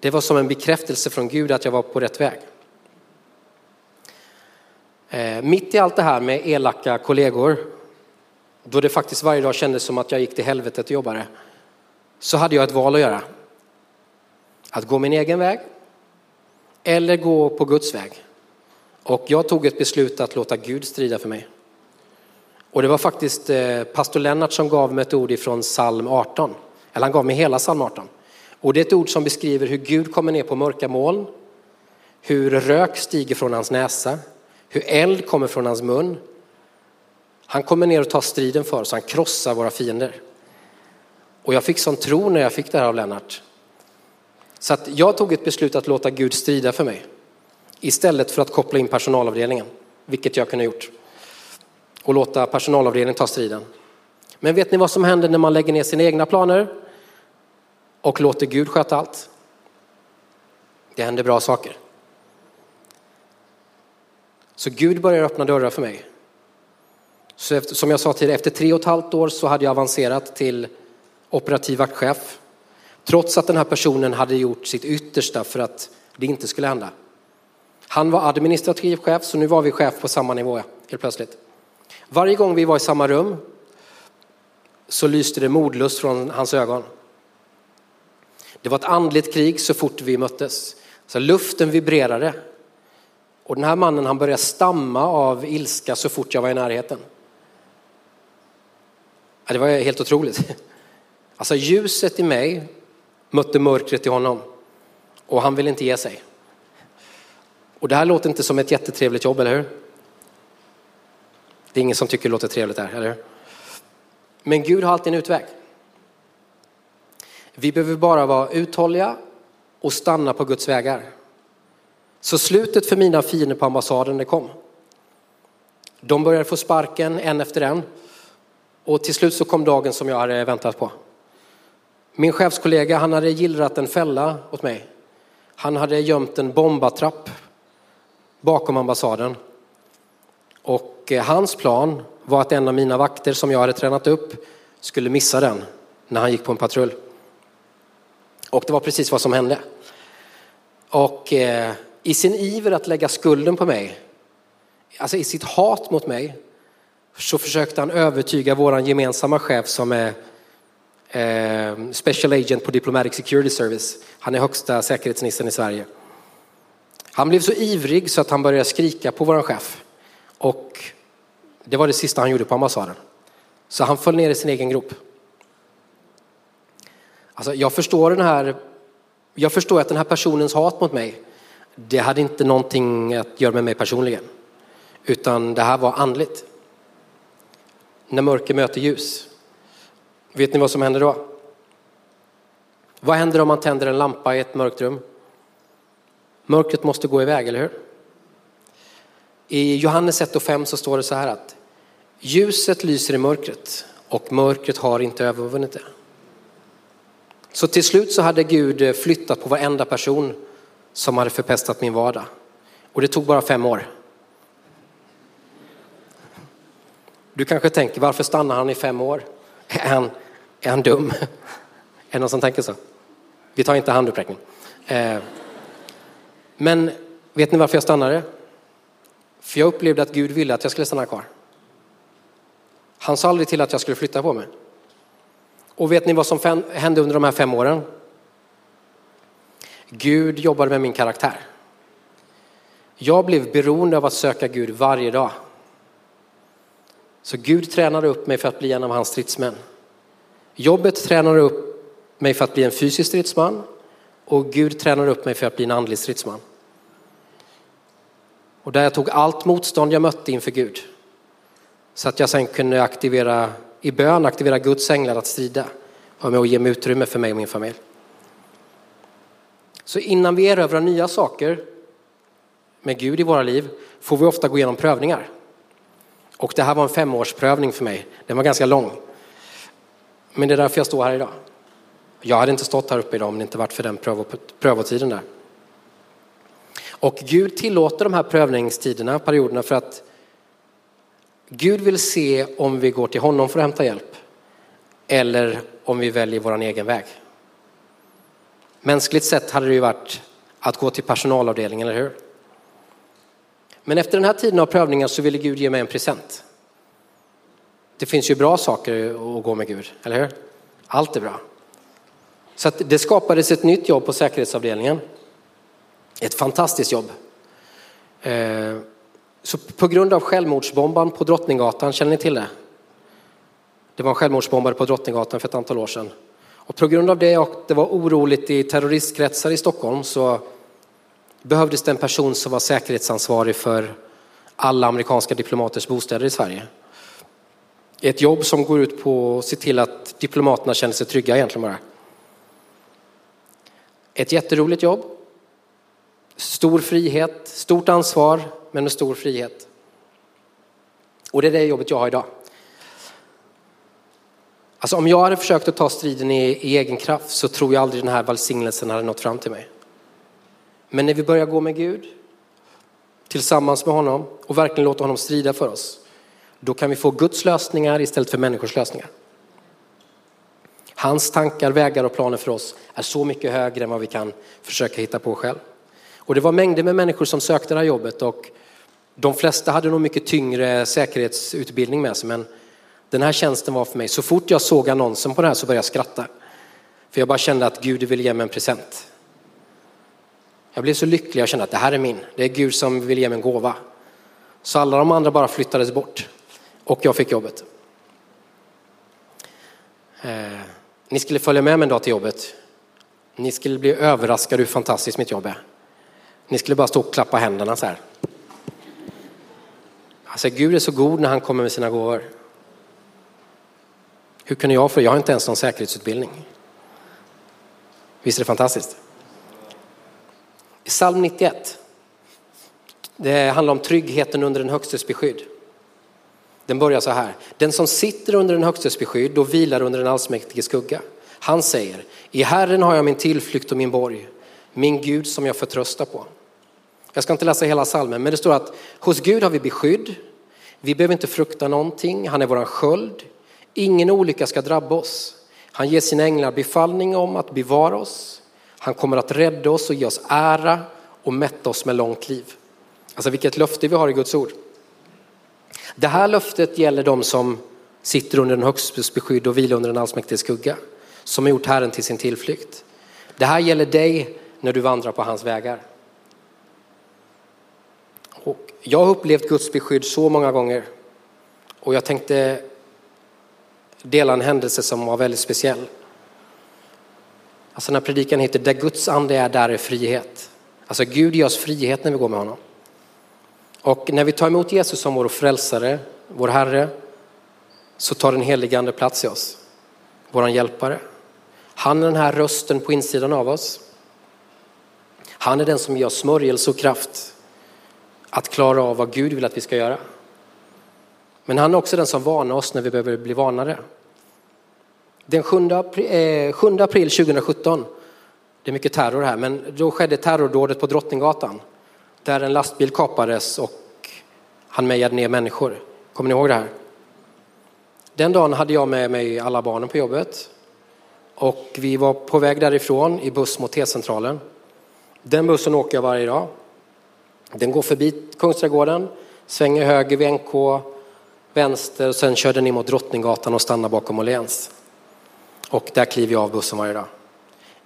det var som en bekräftelse från Gud att jag var på rätt väg. Eh, mitt i allt det här med elaka kollegor, då det faktiskt varje dag kändes som att jag gick till helvetet och jobbade, så hade jag ett val att göra. Att gå min egen väg eller gå på Guds väg. Och jag tog ett beslut att låta Gud strida för mig. Och det var faktiskt eh, pastor Lennart som gav mig ett ord ifrån psalm 18. Eller han gav mig hela psalm 18. Och det är ett ord som beskriver hur Gud kommer ner på mörka moln, hur rök stiger från hans näsa, hur eld kommer från hans mun. Han kommer ner och tar striden för oss, han krossar våra fiender. Och jag fick sån tro när jag fick det här av Lennart. Så att jag tog ett beslut att låta Gud strida för mig. Istället för att koppla in personalavdelningen, vilket jag kunde gjort. Och låta personalavdelningen ta striden. Men vet ni vad som händer när man lägger ner sina egna planer och låter Gud sköta allt? Det händer bra saker. Så Gud börjar öppna dörrar för mig. Så efter, som jag sa tidigare, efter tre och ett halvt år så hade jag avancerat till operativ vaktchef. Trots att den här personen hade gjort sitt yttersta för att det inte skulle hända. Han var administrativ chef, så nu var vi chef på samma nivå helt plötsligt. Varje gång vi var i samma rum så lyste det modlust från hans ögon. Det var ett andligt krig så fort vi möttes. Så luften vibrerade. Och den här mannen han började stamma av ilska så fort jag var i närheten. Det var helt otroligt. Alltså ljuset i mig mötte mörkret i honom och han ville inte ge sig. Och det här låter inte som ett jättetrevligt jobb, eller hur? Det är ingen som tycker det låter trevligt där, eller hur? Men Gud har alltid en utväg. Vi behöver bara vara uthålliga och stanna på Guds vägar. Så slutet för mina fiender på ambassaden, det kom. De började få sparken en efter en och till slut så kom dagen som jag hade väntat på. Min chefskollega han hade gillrat en fälla åt mig. Han hade gömt en bombatrapp bakom ambassaden. Och eh, hans plan var att en av mina vakter som jag hade tränat upp skulle missa den när han gick på en patrull. Och det var precis vad som hände. Och eh, i sin iver att lägga skulden på mig, alltså i sitt hat mot mig, så försökte han övertyga våran gemensamma chef som är eh, Special Agent på Diplomatic Security Service. Han är högsta säkerhetsnissen i Sverige. Han blev så ivrig så att han började skrika på vår chef. Och det var det sista han gjorde på ambassaden. Så han föll ner i sin egen grop. Alltså, jag förstår den här, jag förstår att den här personens hat mot mig, det hade inte någonting att göra med mig personligen. Utan det här var andligt. När mörker möter ljus. Vet ni vad som händer då? Vad händer om man tänder en lampa i ett mörkt rum? Mörkret måste gå iväg, eller hur? I Johannes 1 och 5 så står det så här att ljuset lyser i mörkret och mörkret har inte övervunnit det. Så till slut så hade Gud flyttat på varenda person som hade förpestat min vardag. Och det tog bara fem år. Du kanske tänker, varför stannar han i fem år? Är han, är han dum? [laughs] Är det någon som tänker så? Vi tar inte handuppräckning. Eh, men vet ni varför jag stannade? För jag upplevde att Gud ville att jag skulle stanna kvar. Han sa aldrig till att jag skulle flytta på mig. Och vet ni vad som hände under de här fem åren? Gud jobbade med min karaktär. Jag blev beroende av att söka Gud varje dag. Så Gud tränade upp mig för att bli en av hans stridsmän. Jobbet tränar upp mig för att bli en fysisk stridsman och Gud tränar upp mig för att bli en andlig stridsman. Och där jag tog allt motstånd jag mötte inför Gud. Så att jag sen kunde aktivera, i bön aktivera Guds änglar att strida och med att ge mig utrymme för mig och min familj. Så innan vi erövrar nya saker med Gud i våra liv får vi ofta gå igenom prövningar. Och det här var en femårsprövning för mig. Den var ganska lång. Men det är därför jag står här idag. Jag hade inte stått här uppe idag om det inte varit för den prövotiden där. Och Gud tillåter de här prövningstiderna, perioderna, för att Gud vill se om vi går till honom för att hämta hjälp eller om vi väljer vår egen väg. Mänskligt sett hade det ju varit att gå till personalavdelningen, eller hur? Men efter den här tiden av prövningar så ville Gud ge mig en present. Det finns ju bra saker att gå med Gud, eller hur? Allt är bra. Så det skapades ett nytt jobb på säkerhetsavdelningen. Ett fantastiskt jobb. Eh, så på grund av självmordsbombaren på Drottninggatan, känner ni till det? Det var en självmordsbombare på Drottninggatan för ett antal år sedan. Och på grund av det och det var oroligt i terroristkretsar i Stockholm så behövdes det en person som var säkerhetsansvarig för alla amerikanska diplomaters bostäder i Sverige. Ett jobb som går ut på att se till att diplomaterna känner sig trygga egentligen bara. Ett jätteroligt jobb. Stor frihet, stort ansvar, men med stor frihet. Och det är det jobbet jag har idag. Alltså om jag hade försökt att ta striden i, i egen kraft så tror jag aldrig den här välsignelsen hade nått fram till mig. Men när vi börjar gå med Gud tillsammans med honom och verkligen låta honom strida för oss, då kan vi få Guds lösningar istället för människors lösningar. Hans tankar, vägar och planer för oss är så mycket högre än vad vi kan försöka hitta på själv. Och det var mängder med människor som sökte det här jobbet och de flesta hade nog mycket tyngre säkerhetsutbildning med sig, men den här tjänsten var för mig. Så fort jag såg annonsen på det här så började jag skratta. För jag bara kände att Gud vill ge mig en present. Jag blev så lycklig, jag kände att det här är min. Det är Gud som vill ge mig en gåva. Så alla de andra bara flyttades bort. Och jag fick jobbet. Eh, ni skulle följa med mig en dag till jobbet. Ni skulle bli överraskade hur fantastiskt mitt jobb är. Ni skulle bara stå och klappa händerna så här. Alltså Gud är så god när han kommer med sina gåvor. Hur kunde jag få Jag har inte ens någon säkerhetsutbildning. Visst är det fantastiskt? I psalm 91. Det handlar om tryggheten under den högstes beskydd. Den börjar så här. Den som sitter under den högstes beskydd och vilar under den allsmäktige skugga. Han säger, i Herren har jag min tillflykt och min borg, min Gud som jag förtröstar på. Jag ska inte läsa hela salmen, men det står att hos Gud har vi beskydd. Vi behöver inte frukta någonting. Han är våran sköld. Ingen olycka ska drabba oss. Han ger sina änglar befallning om att bevara oss. Han kommer att rädda oss och ge oss ära och mätta oss med långt liv. Alltså vilket löfte vi har i Guds ord. Det här löftet gäller de som sitter under den högstes beskydd och vilar under den allsmäktiges skugga. Som har gjort Herren till sin tillflykt. Det här gäller dig när du vandrar på hans vägar. Och jag har upplevt Guds beskydd så många gånger. Och jag tänkte dela en händelse som var väldigt speciell. Alltså den här predikan heter Där Guds ande är, där är frihet. Alltså Gud ger oss frihet när vi går med honom. Och när vi tar emot Jesus som vår frälsare, vår Herre, så tar den helige ande plats i oss. Våran hjälpare. Han är den här rösten på insidan av oss. Han är den som ger oss smörjelse och kraft att klara av vad Gud vill att vi ska göra. Men han är också den som varnar oss när vi behöver bli varnade. Den 7 eh, april, 7 april 2017, det är mycket terror här, men då skedde terrordådet på Drottninggatan där en lastbil kapades och han mejade ner människor. Kommer ni ihåg det här? Den dagen hade jag med mig alla barnen på jobbet och vi var på väg därifrån i buss mot T-centralen. Den bussen åker jag varje dag. Den går förbi Kungsträdgården, svänger höger vid NK, vänster och sen kör den in mot Drottninggatan och stannar bakom Åhléns. Och där kliver jag av bussen varje dag.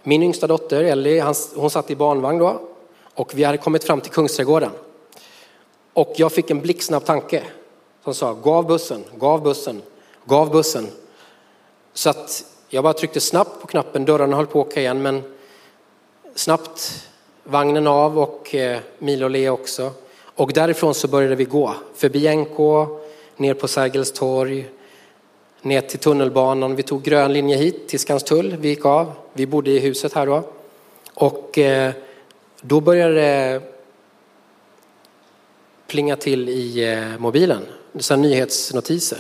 Min yngsta dotter Ellie, hon satt i barnvagn då och vi hade kommit fram till Kungsträdgården. Och jag fick en blixtsnabb tanke som sa gå av bussen, gå av bussen, gå av bussen. Så att jag bara tryckte snabbt på knappen, dörrarna höll på att åka igen men snabbt vagnen av och eh, Milo och också. Och därifrån så började vi gå förbi NK, ner på Sergels torg, ner till tunnelbanan. Vi tog grön linje hit till Skanstull. Vi gick av. Vi bodde i huset här då. Och eh, då började det plinga till i eh, mobilen. Så nyhetsnotiser.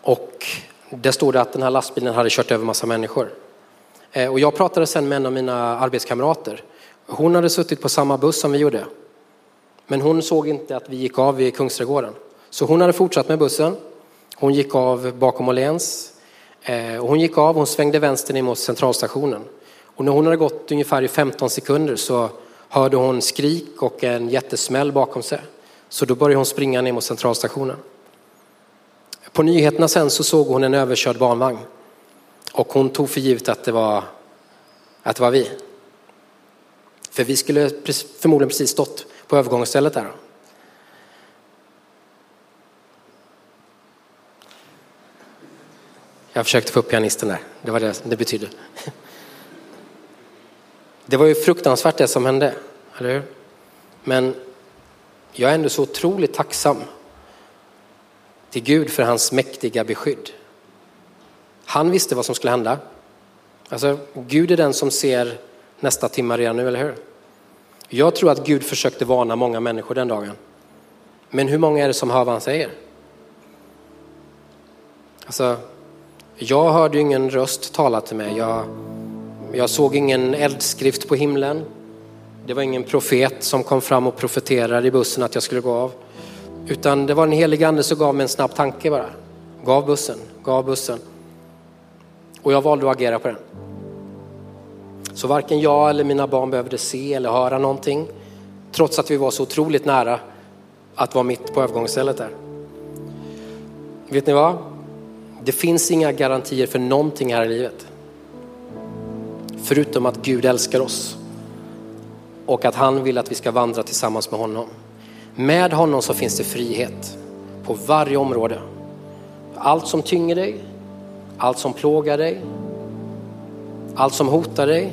Och där stod det att den här lastbilen hade kört över massa människor. Eh, och jag pratade sen med en av mina arbetskamrater. Hon hade suttit på samma buss som vi gjorde. Men hon såg inte att vi gick av vid Kungsträdgården. Så hon hade fortsatt med bussen. Hon gick av bakom Åhléns. Eh, och hon gick av, hon svängde vänster ner mot centralstationen. Och när hon hade gått ungefär i 15 sekunder så hörde hon skrik och en jättesmäll bakom sig. Så då började hon springa ner mot centralstationen. På nyheterna sen så såg hon en överkörd barnvagn. Och hon tog för givet att det var, att det var vi. För vi skulle förmodligen precis stått på övergångsstället där. Jag försökte få upp pianisten där, det var det det betydde. Det var ju fruktansvärt det som hände, eller hur? Men jag är ändå så otroligt tacksam till Gud för hans mäktiga beskydd. Han visste vad som skulle hända. Alltså, Gud är den som ser nästa timma redan nu, eller hur? Jag tror att Gud försökte varna många människor den dagen. Men hur många är det som hör vad han säger? Alltså, jag hörde ingen röst tala till mig. Jag, jag såg ingen eldskrift på himlen. Det var ingen profet som kom fram och profeterade i bussen att jag skulle gå av. Utan det var en helig ande som gav mig en snabb tanke bara. Gav bussen, gav bussen. Och jag valde att agera på den. Så varken jag eller mina barn behövde se eller höra någonting. Trots att vi var så otroligt nära att vara mitt på övergångsstället där. Vet ni vad? Det finns inga garantier för någonting här i livet. Förutom att Gud älskar oss och att han vill att vi ska vandra tillsammans med honom. Med honom så finns det frihet på varje område. Allt som tynger dig, allt som plågar dig, allt som hotar dig.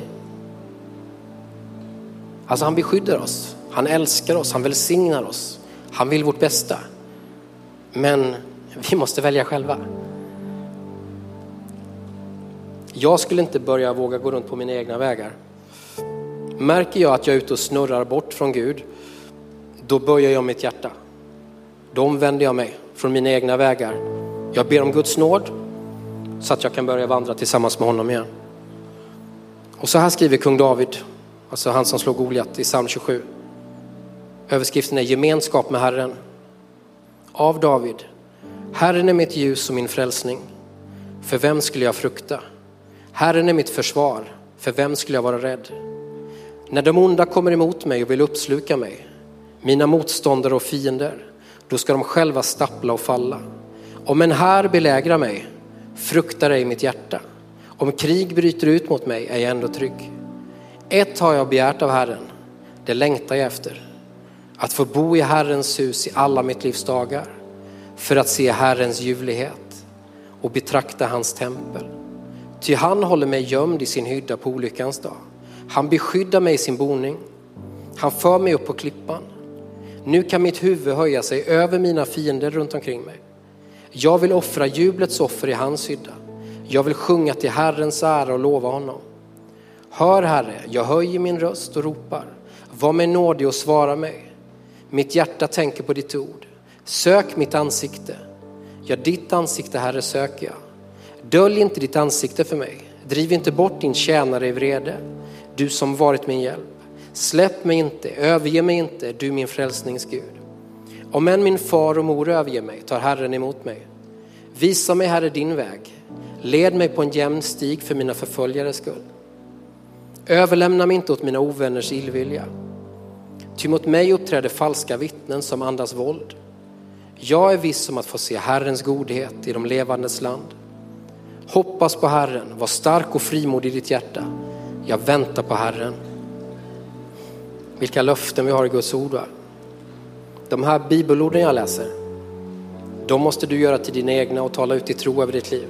Alltså han beskyddar oss, han älskar oss, han välsignar oss, han vill vårt bästa. Men vi måste välja själva. Jag skulle inte börja våga gå runt på mina egna vägar. Märker jag att jag är ute och snurrar bort från Gud, då böjer jag mitt hjärta. Då omvänder jag mig från mina egna vägar. Jag ber om Guds nåd så att jag kan börja vandra tillsammans med honom igen. Och så här skriver kung David, alltså han som slog Goliat i psalm 27. Överskriften är gemenskap med Herren. Av David. Herren är mitt ljus och min frälsning. För vem skulle jag frukta? Herren är mitt försvar. För vem skulle jag vara rädd? När de onda kommer emot mig och vill uppsluka mig, mina motståndare och fiender, då ska de själva stappla och falla. Om en här belägrar mig, fruktar ej mitt hjärta. Om krig bryter ut mot mig är jag ändå trygg. Ett har jag begärt av Herren, det längtar jag efter. Att få bo i Herrens hus i alla mitt livs dagar, för att se Herrens ljuvlighet och betrakta hans tempel. Ty han håller mig gömd i sin hydda på olyckans dag. Han beskyddar mig i sin boning. Han för mig upp på klippan. Nu kan mitt huvud höja sig över mina fiender runt omkring mig. Jag vill offra jublets offer i hans hydda. Jag vill sjunga till Herrens ära och lova honom. Hör Herre, jag höjer min röst och ropar. Var mig nådig och svara mig. Mitt hjärta tänker på ditt ord. Sök mitt ansikte. Ja, ditt ansikte Herre söker jag. Dölj inte ditt ansikte för mig. Driv inte bort din tjänare i vrede du som varit min hjälp. Släpp mig inte, överge mig inte, du min frälsningsgud. Om än min far och mor överger mig tar Herren emot mig. Visa mig Herre din väg. Led mig på en jämn stig för mina förföljares skull. Överlämna mig inte åt mina ovänners illvilja. Ty mot mig uppträder falska vittnen som andas våld. Jag är viss om att få se Herrens godhet i de levandes land. Hoppas på Herren, var stark och frimodig i ditt hjärta. Jag väntar på Herren. Vilka löften vi har i Guds ord. Va? De här bibelorden jag läser, de måste du göra till dina egna och tala ut i tro över ditt liv.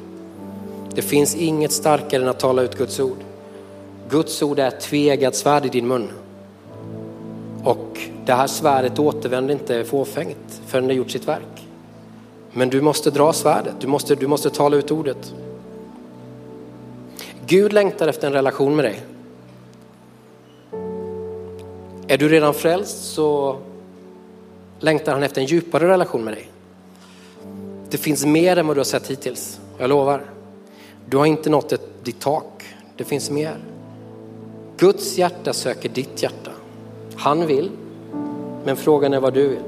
Det finns inget starkare än att tala ut Guds ord. Guds ord är ett tveeggat svärd i din mun. Och det här svärdet återvänder inte fåfängt förrän det gjort sitt verk. Men du måste dra svärdet, du måste, du måste tala ut ordet. Gud längtar efter en relation med dig. Är du redan frälst så längtar han efter en djupare relation med dig. Det finns mer än vad du har sett hittills, jag lovar. Du har inte nått ett, ditt tak, det finns mer. Guds hjärta söker ditt hjärta. Han vill, men frågan är vad du vill.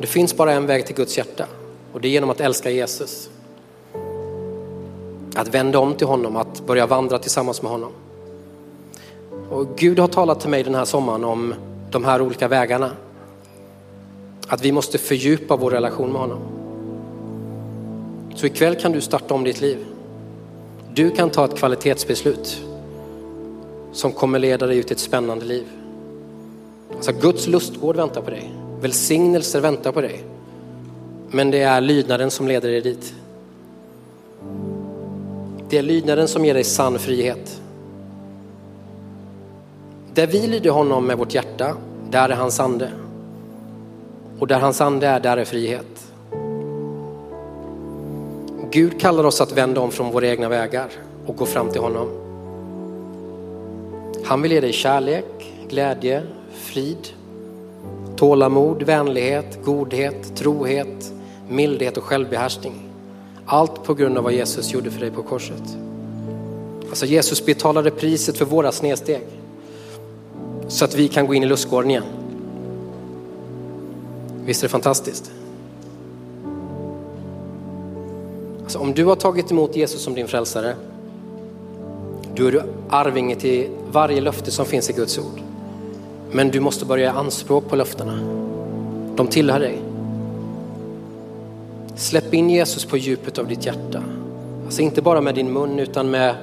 Det finns bara en väg till Guds hjärta och det är genom att älska Jesus. Att vända om till honom, att börja vandra tillsammans med honom. Och Gud har talat till mig den här sommaren om de här olika vägarna. Att vi måste fördjupa vår relation med honom. Så ikväll kan du starta om ditt liv. Du kan ta ett kvalitetsbeslut. som kommer leda dig ut i ett spännande liv. Alltså Guds lustgård väntar på dig. Välsignelser väntar på dig. Men det är lydnaden som leder dig dit. Det är lydnaden som ger dig sann frihet. Där vi lyder honom med vårt hjärta, där är hans ande. Och där hans ande är, där är frihet. Gud kallar oss att vända om från våra egna vägar och gå fram till honom. Han vill ge dig kärlek, glädje, frid, tålamod, vänlighet, godhet, trohet, mildhet och självbehärskning. Allt på grund av vad Jesus gjorde för dig på korset. Alltså Jesus betalade priset för våra snedsteg så att vi kan gå in i lustgården igen. Visst är det fantastiskt? Alltså om du har tagit emot Jesus som din frälsare, då är du arvinge till varje löfte som finns i Guds ord. Men du måste börja göra anspråk på löftena. De tillhör dig. Släpp in Jesus på djupet av ditt hjärta. Alltså inte bara med din mun utan med,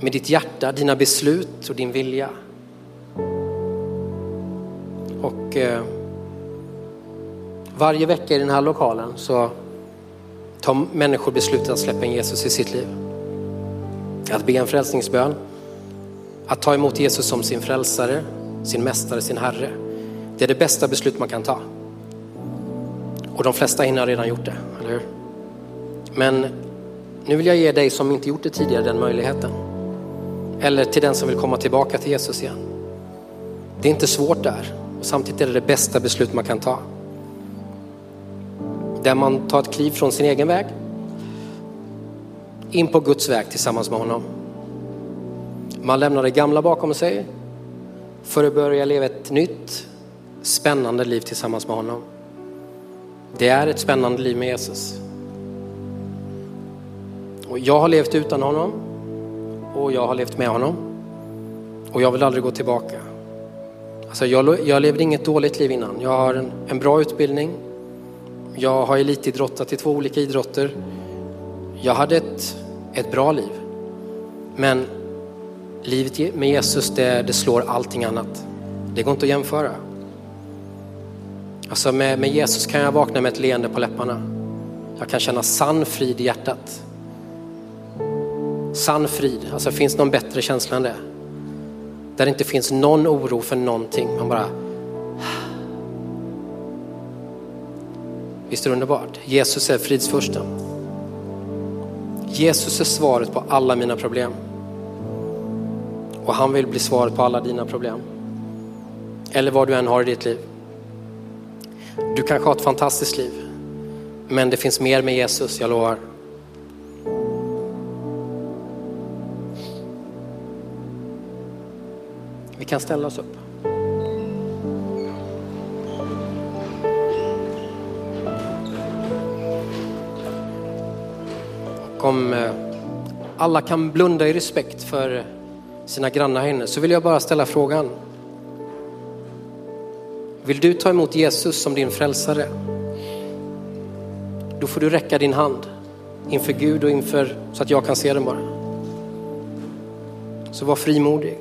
med ditt hjärta, dina beslut och din vilja. Och eh, varje vecka i den här lokalen så tar människor beslutet att släppa in Jesus i sitt liv. Att be en frälsningsbön, att ta emot Jesus som sin frälsare, sin mästare, sin herre. Det är det bästa beslut man kan ta. Och de flesta hinner redan gjort det, eller hur? Men nu vill jag ge dig som inte gjort det tidigare den möjligheten. Eller till den som vill komma tillbaka till Jesus igen. Det är inte svårt där och samtidigt är det det bästa beslut man kan ta. Där man tar ett kliv från sin egen väg in på Guds väg tillsammans med honom. Man lämnar det gamla bakom sig för att börja leva ett nytt spännande liv tillsammans med honom. Det är ett spännande liv med Jesus. Och jag har levt utan honom och jag har levt med honom. Och jag vill aldrig gå tillbaka. Alltså jag, jag levde inget dåligt liv innan. Jag har en, en bra utbildning. Jag har elitidrottat i två olika idrotter. Jag hade ett, ett bra liv. Men livet med Jesus, det, det slår allting annat. Det går inte att jämföra. Alltså med, med Jesus kan jag vakna med ett leende på läpparna. Jag kan känna sann frid i hjärtat. Sann frid, alltså finns någon bättre känsla än det? Där det inte finns någon oro för någonting. Man bara... Visst är det underbart? Jesus är fridsfursten. Jesus är svaret på alla mina problem. Och han vill bli svaret på alla dina problem. Eller vad du än har i ditt liv. Du kanske har ett fantastiskt liv. Men det finns mer med Jesus, jag lovar. Vi kan ställa oss upp. Och om eh, alla kan blunda i respekt för sina grannar här inne så vill jag bara ställa frågan. Vill du ta emot Jesus som din frälsare? Då får du räcka din hand inför Gud och inför så att jag kan se den bara. Så var frimodig.